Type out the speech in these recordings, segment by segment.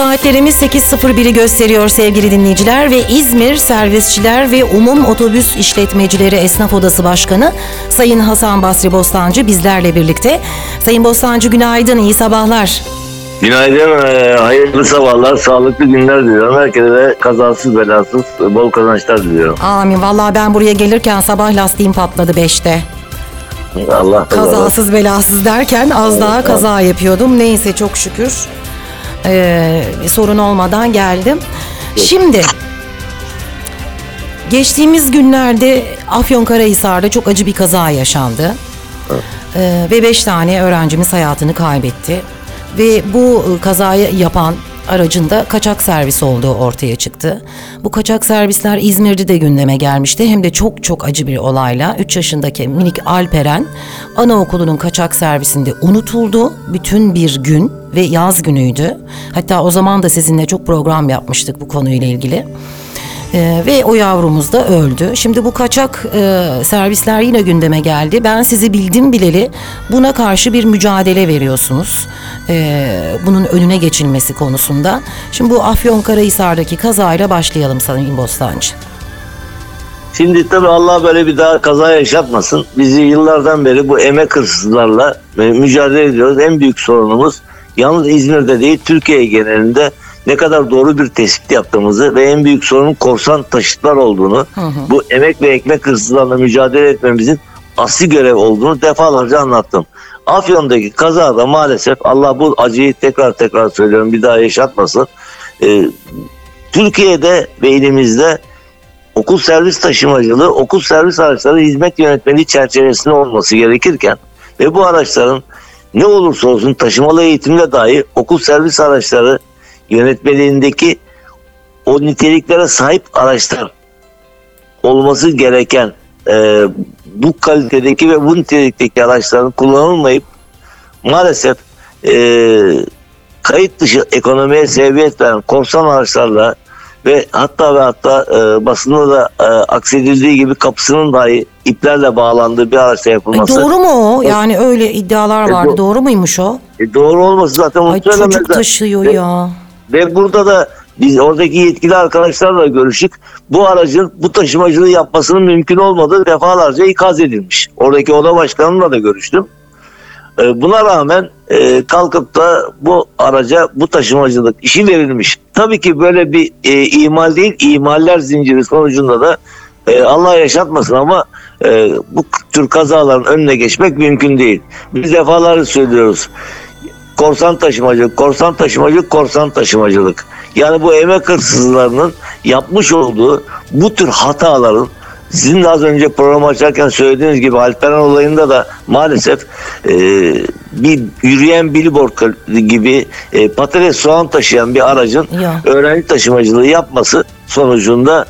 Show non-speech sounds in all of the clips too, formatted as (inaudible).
Saatlerimiz 8.01'i gösteriyor sevgili dinleyiciler ve İzmir Servisçiler ve Umum Otobüs İşletmecileri Esnaf Odası Başkanı Sayın Hasan Basri Bostancı bizlerle birlikte. Sayın Bostancı günaydın, iyi sabahlar. Günaydın, e, hayırlı sabahlar, sağlıklı günler diliyorum. Herkese de kazasız belasız bol kazançlar diliyorum. Amin. Vallahi ben buraya gelirken sabah lastiğim patladı 5'te. Allah Kazasız belasız derken az daha kaza yapıyordum. Neyse çok şükür ee, sorun olmadan geldim. Şimdi geçtiğimiz günlerde Afyonkarahisar'da çok acı bir kaza yaşandı. Ee, ve beş tane öğrencimiz hayatını kaybetti. Ve bu e, kazayı yapan aracın da kaçak servis olduğu ortaya çıktı. Bu kaçak servisler İzmir'de de gündeme gelmişti. Hem de çok çok acı bir olayla 3 yaşındaki minik Alperen anaokulunun kaçak servisinde unutuldu. Bütün bir gün ve yaz günüydü. Hatta o zaman da sizinle çok program yapmıştık bu konuyla ilgili. Ee, ve o yavrumuz da öldü. Şimdi bu kaçak e, servisler yine gündeme geldi. Ben sizi bildim bileli buna karşı bir mücadele veriyorsunuz. Ee, bunun önüne geçilmesi konusunda. Şimdi bu Afyonkarahisar'daki kazayla başlayalım Sayın Bostancı. Şimdi tabii Allah böyle bir daha kaza yaşatmasın. Bizi yıllardan beri bu emek hırsızlarla e, mücadele ediyoruz. En büyük sorunumuz yalnız İzmir'de değil Türkiye genelinde ne kadar doğru bir tespit yaptığımızı ve en büyük sorunun korsan taşıtlar olduğunu, bu emek ve ekmek hırsızlarla mücadele etmemizin asli görev olduğunu defalarca anlattım. Afyon'daki kazada maalesef Allah bu acıyı tekrar tekrar söylüyorum bir daha yaşatmasın. Ee, Türkiye'de ve elimizde okul servis taşımacılığı, okul servis araçları hizmet yönetmeliği çerçevesinde olması gerekirken ve bu araçların ne olursa olsun taşımalı eğitimle dahi okul servis araçları yönetmeliğindeki o niteliklere sahip araçlar olması gereken e, bu kalitedeki ve bu nitelikteki araçların kullanılmayıp maalesef e, kayıt dışı ekonomiye sebebiyet veren korsan araçlarla ve hatta ve hatta e, basında da e, aksedildiği gibi kapısının dahi iplerle bağlandığı bir araçta Ay, yapılması. doğru mu o? Yani öyle iddialar E, vardı. do- Doğru muymuş o? E, doğru olması zaten Ay çocuk söylemezler. taşıyor Ve- ya. Ve burada da biz oradaki yetkili arkadaşlarla görüştük. Bu aracın bu taşımacılığı yapmasının mümkün olmadığı defalarca ikaz edilmiş. Oradaki oda başkanımla da görüştüm. Ee, Buna rağmen e, kalkıp da bu araca bu taşımacılık işi verilmiş. Tabii ki böyle bir e, imal değil, imaller zinciri sonucunda da e, Allah yaşatmasın ama e, bu tür kazaların önüne geçmek mümkün değil. Biz defalarca söylüyoruz korsan taşımacılık, korsan taşımacılık, korsan taşımacılık. Yani bu emek hırsızlarının yapmış olduğu bu tür hataların sizin de az önce program açarken söylediğiniz gibi Alperen olayında da maalesef e, bir yürüyen billboard gibi e, patates soğan taşıyan bir aracın Ya. öğrenci taşımacılığı yapması sonucunda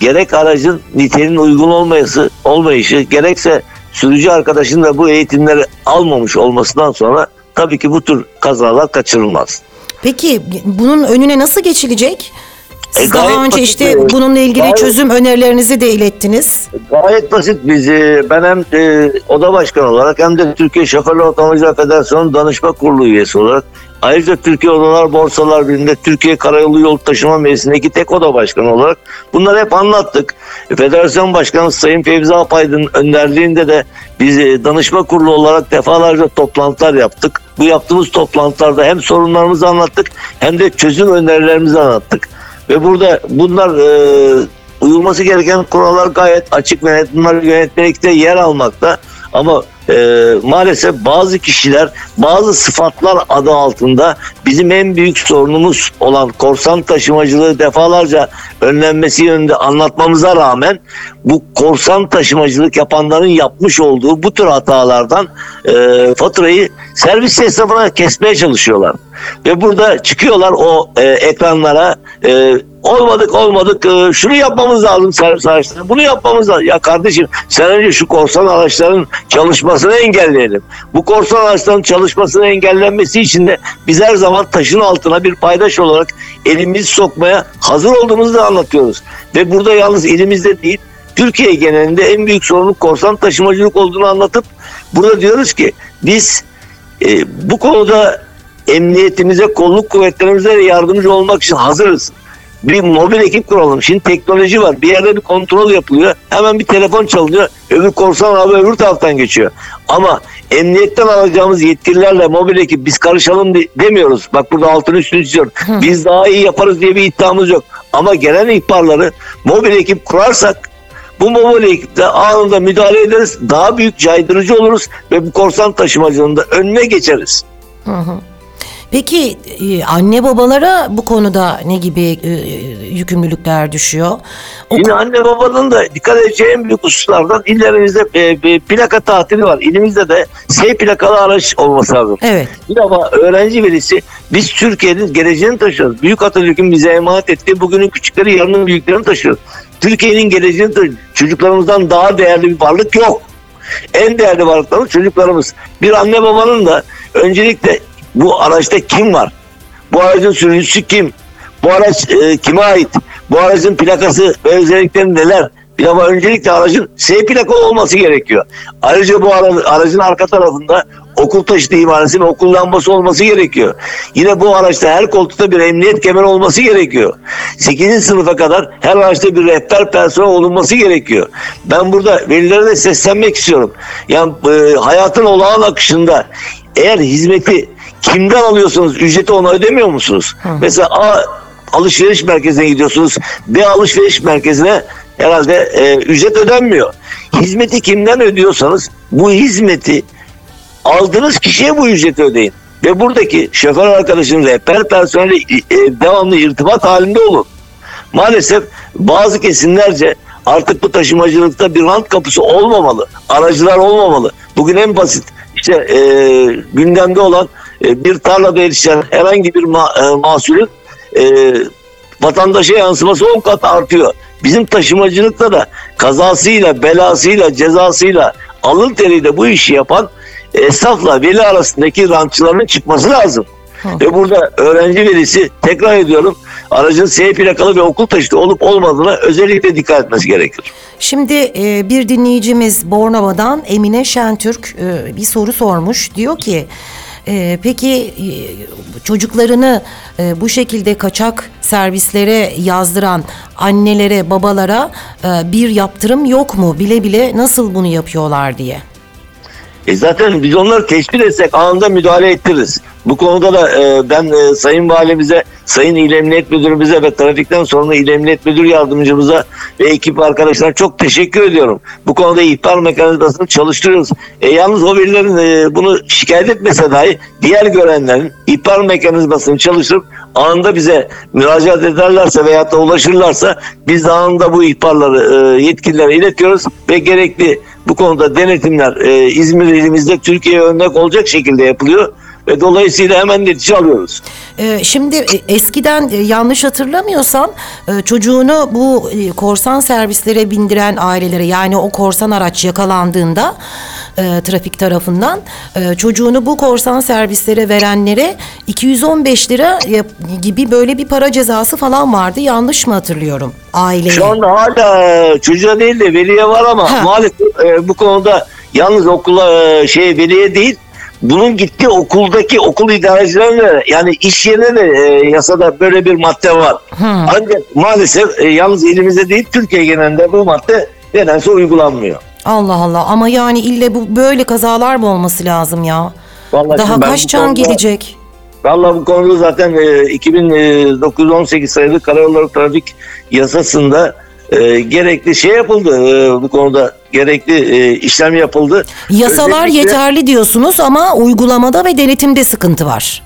gerek aracın niteliğinin uygun olmayışı, olmayışı gerekse sürücü arkadaşın da bu eğitimleri almamış olmasından sonra tabii ki bu tür kazalar kaçırılmaz. Peki bunun önüne nasıl geçilecek? Siz E, daha önce basit, işte e, bununla ilgili gayet- çözüm önerilerinizi de ilettiniz. Gayet basit biz e, ben hem e, oda başkanı olarak hem de Türkiye Şoförler Otomobilciler Federasyonu Danışma Kurulu üyesi olarak ayrıca Türkiye Odalar Borsalar Birliği'nde Türkiye Karayolu Yol Taşıma Meclisi'ndeki tek oda başkanı olarak bunları hep anlattık. E, Federasyon Başkanı Sayın Fevzi Apaydın önderliğinde de biz e, danışma kurulu olarak defalarca toplantılar yaptık. Bu yaptığımız toplantılarda hem sorunlarımızı anlattık hem de çözüm önerilerimizi anlattık. Ve burada bunlar e, uyulması gereken kurallar gayet açık ve net. Bunlar yönetmelikte yer almakta. Ama e, maalesef bazı kişiler bazı sıfatlar adı altında bizim en büyük sorunumuz olan korsan taşımacılığı defalarca önlenmesi yönünde anlatmamıza rağmen bu korsan taşımacılık yapanların yapmış olduğu bu tür hatalardan e, faturayı servis esnafına kesmeye çalışıyorlar. Ve burada çıkıyorlar o e, ekranlara e, olmadık olmadık e, şunu yapmamız lazım servis araçları bunu yapmamız lazım. Ya kardeşim sen önce şu korsan araçların çalışmasını engelleyelim. Bu korsan araçların çalışmasını engellenmesi için de biz her zaman taşın altına bir paydaş olarak elimizi sokmaya hazır olduğumuzu da anlatıyoruz. Ve burada yalnız elimizde değil Türkiye genelinde en büyük sorunun korsan taşımacılık olduğunu anlatıp burada diyoruz ki biz e, bu konuda emniyetimize, kolluk kuvvetlerimize yardımcı olmak için hazırız. Bir mobil ekip kuralım. Şimdi teknoloji var. Bir yerde bir kontrol yapılıyor. Hemen bir telefon çalınıyor. Öbür korsan abi öbür taraftan geçiyor. Ama emniyetten alacağımız yetkililerle mobil ekip biz karışalım de- demiyoruz. Bak burada altını üstünü çiziyorum. Biz daha iyi yaparız diye bir iddiamız yok. Ama gelen ihbarları mobil ekip kurarsak bu mobil ekiple anında müdahale ederiz. Daha büyük caydırıcı oluruz ve bu korsan taşımacılığında önüne geçeriz. Peki e, anne babalara bu konuda ne gibi e, yükümlülükler düşüyor? O- Yine anne babanın da dikkat edeceği en büyük hususlardan illerimizde e, plaka tatili var. İlimizde de S plakalı araç olması lazım. Evet. Bir ama öğrenci velisi biz Türkiye'nin geleceğini taşıyoruz. Büyük Atatürk'ün bize emanet ettiği bugünün küçükleri yarının büyüklerini taşıyoruz. Türkiye'nin geleceğini taşıyoruz. Çocuklarımızdan daha değerli bir varlık yok. En değerli varlıklarımız çocuklarımız. Bir anne babanın da öncelikle bu araçta kim var? Bu aracın sürücüsü kim? Bu araç e, kime ait? Bu aracın plakası ve özellikleri neler? Bir ama öncelikle aracın S plakalı olması gerekiyor. Ayrıca bu ara- aracın arka tarafında okul taşıtı imaresi ve okul lambası olması gerekiyor. Yine bu araçta her koltukta bir emniyet kemeri olması gerekiyor. 8. sınıfa kadar her araçta bir rehber personel olunması gerekiyor. Ben burada velilere de seslenmek istiyorum. Yani e, hayatın olağan akışında eğer hizmeti kimden alıyorsanız ücreti ona ödemiyor musunuz? Mesela A alışveriş merkezine gidiyorsunuz. B alışveriş merkezine herhalde e, ücret ödenmiyor. Hizmeti kimden ödüyorsanız bu hizmeti aldığınız kişiye bu ücreti ödeyin. Ve buradaki şoför arkadaşın rehber personeli e, devamlı irtibat halinde olun. Maalesef bazı kesimlerce artık bu taşımacılıkta bir rant kapısı olmamalı. Aracılar olmamalı. Bugün en basit işte e, gündemde olan bir tarlada yetişen herhangi bir ma- e, mahsulün e, vatandaşa yansıması 10 kat artıyor. Bizim taşımacılıkta da kazasıyla, belasıyla, cezasıyla, alın teriyle bu işi yapan esnafla veli arasındaki rantçıların çıkması lazım. Ve burada öğrenci velisi tekrar ediyorum aracın S plakalı ve okul taşıtı olup olmadığına özellikle dikkat etmesi gerekir. Şimdi e, bir dinleyicimiz Bornova'dan Emine Şentürk e, bir soru sormuş. Diyor ki e, peki çocuklarını e, bu şekilde kaçak servislere yazdıran annelere babalara e, bir yaptırım yok mu? Bile bile nasıl bunu yapıyorlar diye. E zaten biz onları tespit etsek anında müdahale ettiririz. Bu konuda da e, ben e, Sayın Valimize, Sayın İl Emniyet Müdürümüze ve trafikten sonra İl Emniyet Müdür Yardımcımıza ve ekip arkadaşlarına çok teşekkür ediyorum. Bu konuda ihbar mekanizmasını çalıştırıyoruz. E, yalnız o birilerin e, bunu şikayet etmese dahi diğer görenlerin ihbar mekanizmasını çalıştırıp anında bize müracaat ederlerse veyahut da ulaşırlarsa biz de anında bu ihbarları e, yetkililere iletiyoruz ve gerekli bu konuda denetimler e, İzmir ilimizde Türkiye'ye örnek olacak şekilde yapılıyor ve dolayısıyla hemen netice alıyoruz. Ee, Şimdi e, eskiden e, yanlış hatırlamıyorsam e, çocuğunu bu korsan servislere bindiren ailelere yani o korsan araç yakalandığında e, trafik tarafından e, çocuğunu bu korsan servislere verenlere 215 lira gibi böyle bir para cezası falan vardı. Yanlış mı hatırlıyorum aileye? Şu anda hala çocuğa değil de veliye var ama Ha. maalesef e, bu konuda yalnız okula şey veliye değil bunun gittiği okuldaki okul idarecilerine yani iş yerine de e, yasada böyle bir madde var. Ancak maalesef e, yalnız elimizde değil Türkiye genelinde bu madde nedense uygulanmıyor. Allah Allah ama yani ille bu böyle kazalar mı olması lazım ya? Vallahi Daha kaç can konuda- gelecek? Valla bu konuda zaten e, 2918 sayılı Karayolları Trafik Yasası'nda e, gerekli şey yapıldı. E, bu konuda gerekli e, işlem yapıldı. Yasalar Özellikle- yeterli diyorsunuz ama uygulamada ve denetimde sıkıntı var.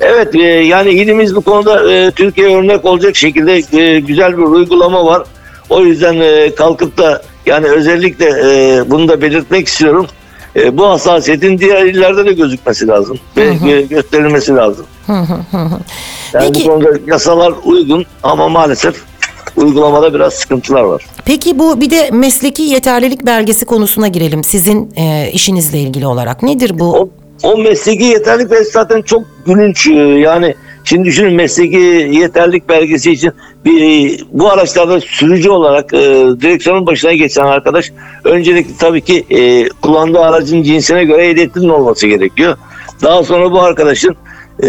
Evet e, yani ilimiz bu konuda e, Türkiye örnek olacak şekilde e, güzel bir uygulama var. O yüzden e, kalkıp da yani özellikle e, bunu da belirtmek istiyorum. E, bu hassasiyetin diğer illerde de gözükmesi lazım. Ve e, gösterilmesi lazım. Yani Peki- bu konuda yasalar uygun ama maalesef uygulamada biraz sıkıntılar var. Peki bu bir de mesleki yeterlilik belgesi konusuna girelim sizin e, işinizle ilgili olarak. Nedir bu? O, o mesleki yeterlilik belgesi zaten çok gülünç. e, Yani şimdi düşünün mesleki yeterlilik belgesi için bir, bu araçlarda sürücü olarak e, direksiyonun başına geçen arkadaş öncelikle tabii ki e, kullandığı aracın cinsine göre ehliyetinin olması gerekiyor. Daha sonra bu arkadaşın e,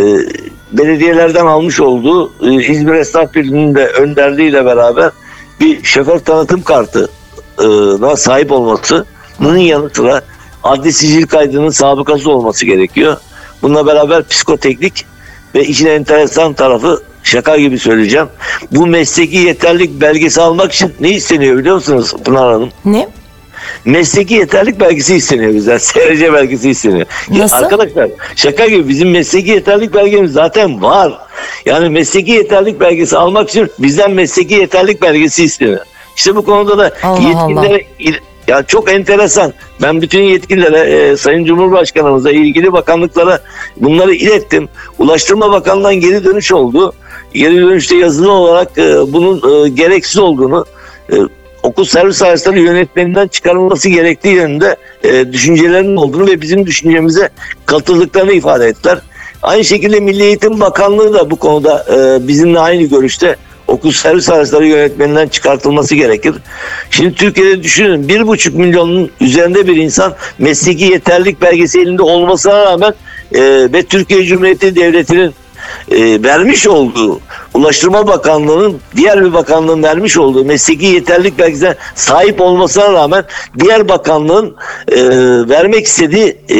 belediyelerden almış olduğu e, İzmir Esnaf Birliği'nin de önderliğiyle beraber bir şoför tanıtım kartına sahip olmasının yanı sıra adli sicil kaydının sabıkası olması gerekiyor. Bununla beraber psikoteknik ve işin enteresan tarafı şaka gibi söyleyeceğim. Bu mesleki yeterlik belgesi almak için ne isteniyor biliyor musunuz Pınar Hanım? Ne? Mesleki yeterlik belgesi isteniyor bizden. (laughs) SRC belgesi isteniyor. Ya Nasıl? arkadaşlar şaka gibi bizim mesleki yeterlik belgemiz zaten var. Yani mesleki yeterlik belgesi almak için bizden mesleki yeterlik belgesi isteniyor. İşte bu konuda da Allah yetkililere ya çok enteresan. Ben bütün yetkililere, e, Sayın Cumhurbaşkanımıza, ilgili bakanlıklara bunları ilettim. Ulaştırma Bakanlığı'ndan geri dönüş oldu. Geri dönüşte yazılı olarak e, bunun e, gereksiz olduğunu, e, okul servis araçları yönetmeninden çıkarılması gerektiği yönünde e, düşüncelerinin olduğunu ve bizim düşüncemize katıldıklarını ifade ettiler. Aynı şekilde Milli Eğitim Bakanlığı da bu konuda e, bizimle aynı görüşte okul servis araçları yönetmeninden çıkartılması gerekir. Şimdi Türkiye'de düşünün bir buçuk milyonun üzerinde bir insan mesleki yeterlilik belgesi elinde olmasına rağmen e, ve Türkiye Cumhuriyeti Devleti'nin e, vermiş olduğu Ulaştırma Bakanlığı'nın diğer bir bakanlığın vermiş olduğu mesleki yeterlilik belgesine sahip olmasına rağmen diğer bakanlığın e, vermek istediği e,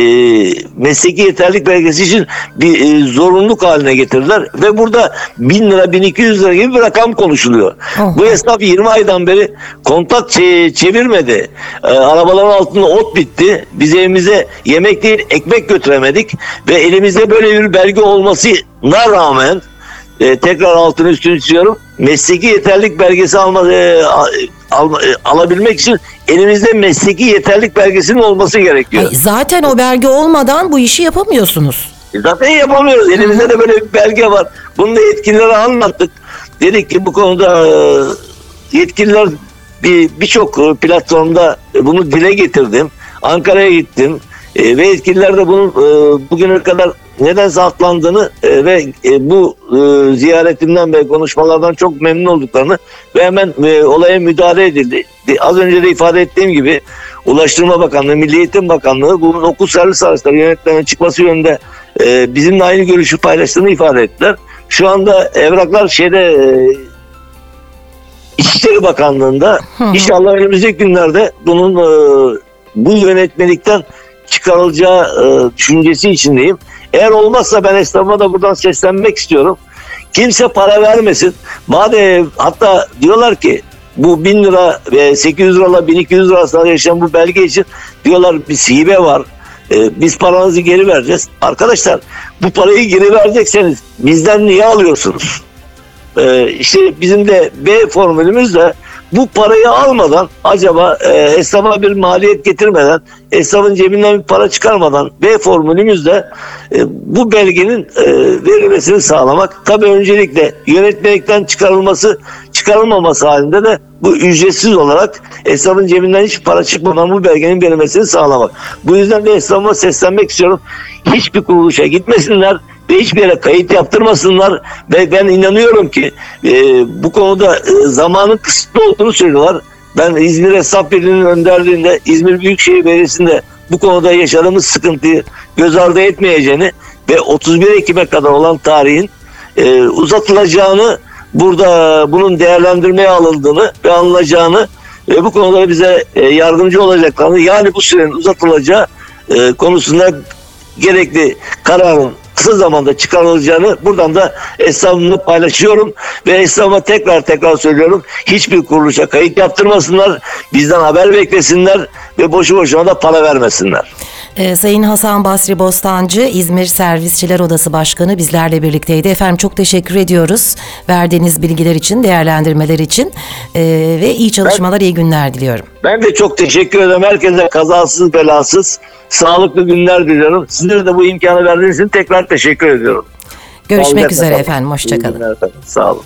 mesleki yeterlilik belgesi için bir e, zorunluluk haline getirdiler ve burada 1000 lira 1200 lira gibi bir rakam konuşuluyor. Oh. Bu esnaf 20 aydan beri kontak çe- çevirmedi. E, arabaların altında ot bitti. Biz evimize yemek değil ekmek götüremedik ve elimizde böyle bir belge olmasına rağmen e, tekrar altını üstünü çiziyorum. Mesleki yeterlik belgesi alma, e, alma- e, alabilmek için elimizde mesleki yeterlik belgesinin olması gerekiyor. Ay, zaten o belge olmadan bu işi yapamıyorsunuz. E, Zaten yapamıyoruz. Elimizde de böyle bir belge var. Bunu da yetkililere anlattık. Dedik ki bu konuda e, yetkililer bir birçok e, platformda e, bunu dile getirdim. Ankara'ya gittim. E, ve yetkililer de bunun e, bugüne kadar neden saklandığını e, ve e, bu e, ziyaretimden ve konuşmalardan çok memnun olduklarını ve hemen e, olaya müdahale edildi. De- Az önce de ifade ettiğim gibi Ulaştırma Bakanlığı, Milli Eğitim Bakanlığı bunun okul servis araçları yönetmenine çıkması yönünde e, bizimle aynı görüşü paylaştığını ifade ettiler. Şu anda evraklar şeyde e, İçişleri Bakanlığı'nda inşallah önümüzdeki günlerde bunun e, bu yönetmelikten çıkarılacağı e, düşüncesi içindeyim. Eğer olmazsa ben esnafıma da buradan seslenmek istiyorum. Kimse para vermesin. Madem hatta diyorlar ki bu 1000 lira ve 800 lira 1200 lira arasında yaşayan bu belge için diyorlar bir hibe var. E, biz paranızı geri vereceğiz. Arkadaşlar bu parayı geri verecekseniz bizden niye alıyorsunuz? Ee, işte bizim de B formülümüzle bu parayı almadan acaba e, esnafa bir maliyet getirmeden esnafın cebinden bir para çıkarmadan B formülümüzle e, bu belgenin e, verilmesini sağlamak. Tabii öncelikle yönetmelikten çıkarılması çıkarılmaması halinde de bu ücretsiz olarak esnafın cebinden hiç para çıkmadan bu belgenin verilmesini sağlamak. Bu yüzden de esnafıma seslenmek istiyorum. Hiçbir kuruluşa gitmesinler ve hiçbir yere kayıt yaptırmasınlar ve ben inanıyorum ki e, bu konuda e, zamanın kısıtlı olduğunu söylüyorlar. Ben İzmir Esnaf Birliği'nin önderliğinde İzmir Büyükşehir Belediyesi'nde bu konuda yaşadığımız sıkıntıyı göz ardı etmeyeceğini ve 31 Ekim'e kadar olan tarihin e, uzatılacağını burada bunun değerlendirmeye alındığını ve alınacağını ve bu konuda bize e, yardımcı olacaklarını yani bu sürenin uzatılacağı e, konusunda gerekli kararın kısa zamanda çıkarılacağını buradan da esnafımla paylaşıyorum. Ve esnafıma tekrar tekrar söylüyorum. Hiçbir kuruluşa kayıt yaptırmasınlar. Bizden haber beklesinler ve boşu boşuna da para vermesinler. Ee, Sayın Hasan Basri Bostancı, İzmir Servisçiler Odası Başkanı bizlerle birlikteydi. Efendim çok teşekkür ediyoruz verdiğiniz bilgiler için, değerlendirmeler için Ee, ve iyi çalışmalar, iyi günler diliyorum. Ben de çok teşekkür ederim. Herkese kazasız belasız sağlıklı günler diliyorum. Sizlere de bu imkanı verdiğiniz için tekrar teşekkür ediyorum. Görüşmek Sağlıcakla üzere kalın. efendim, hoşçakalın. Sağ olun.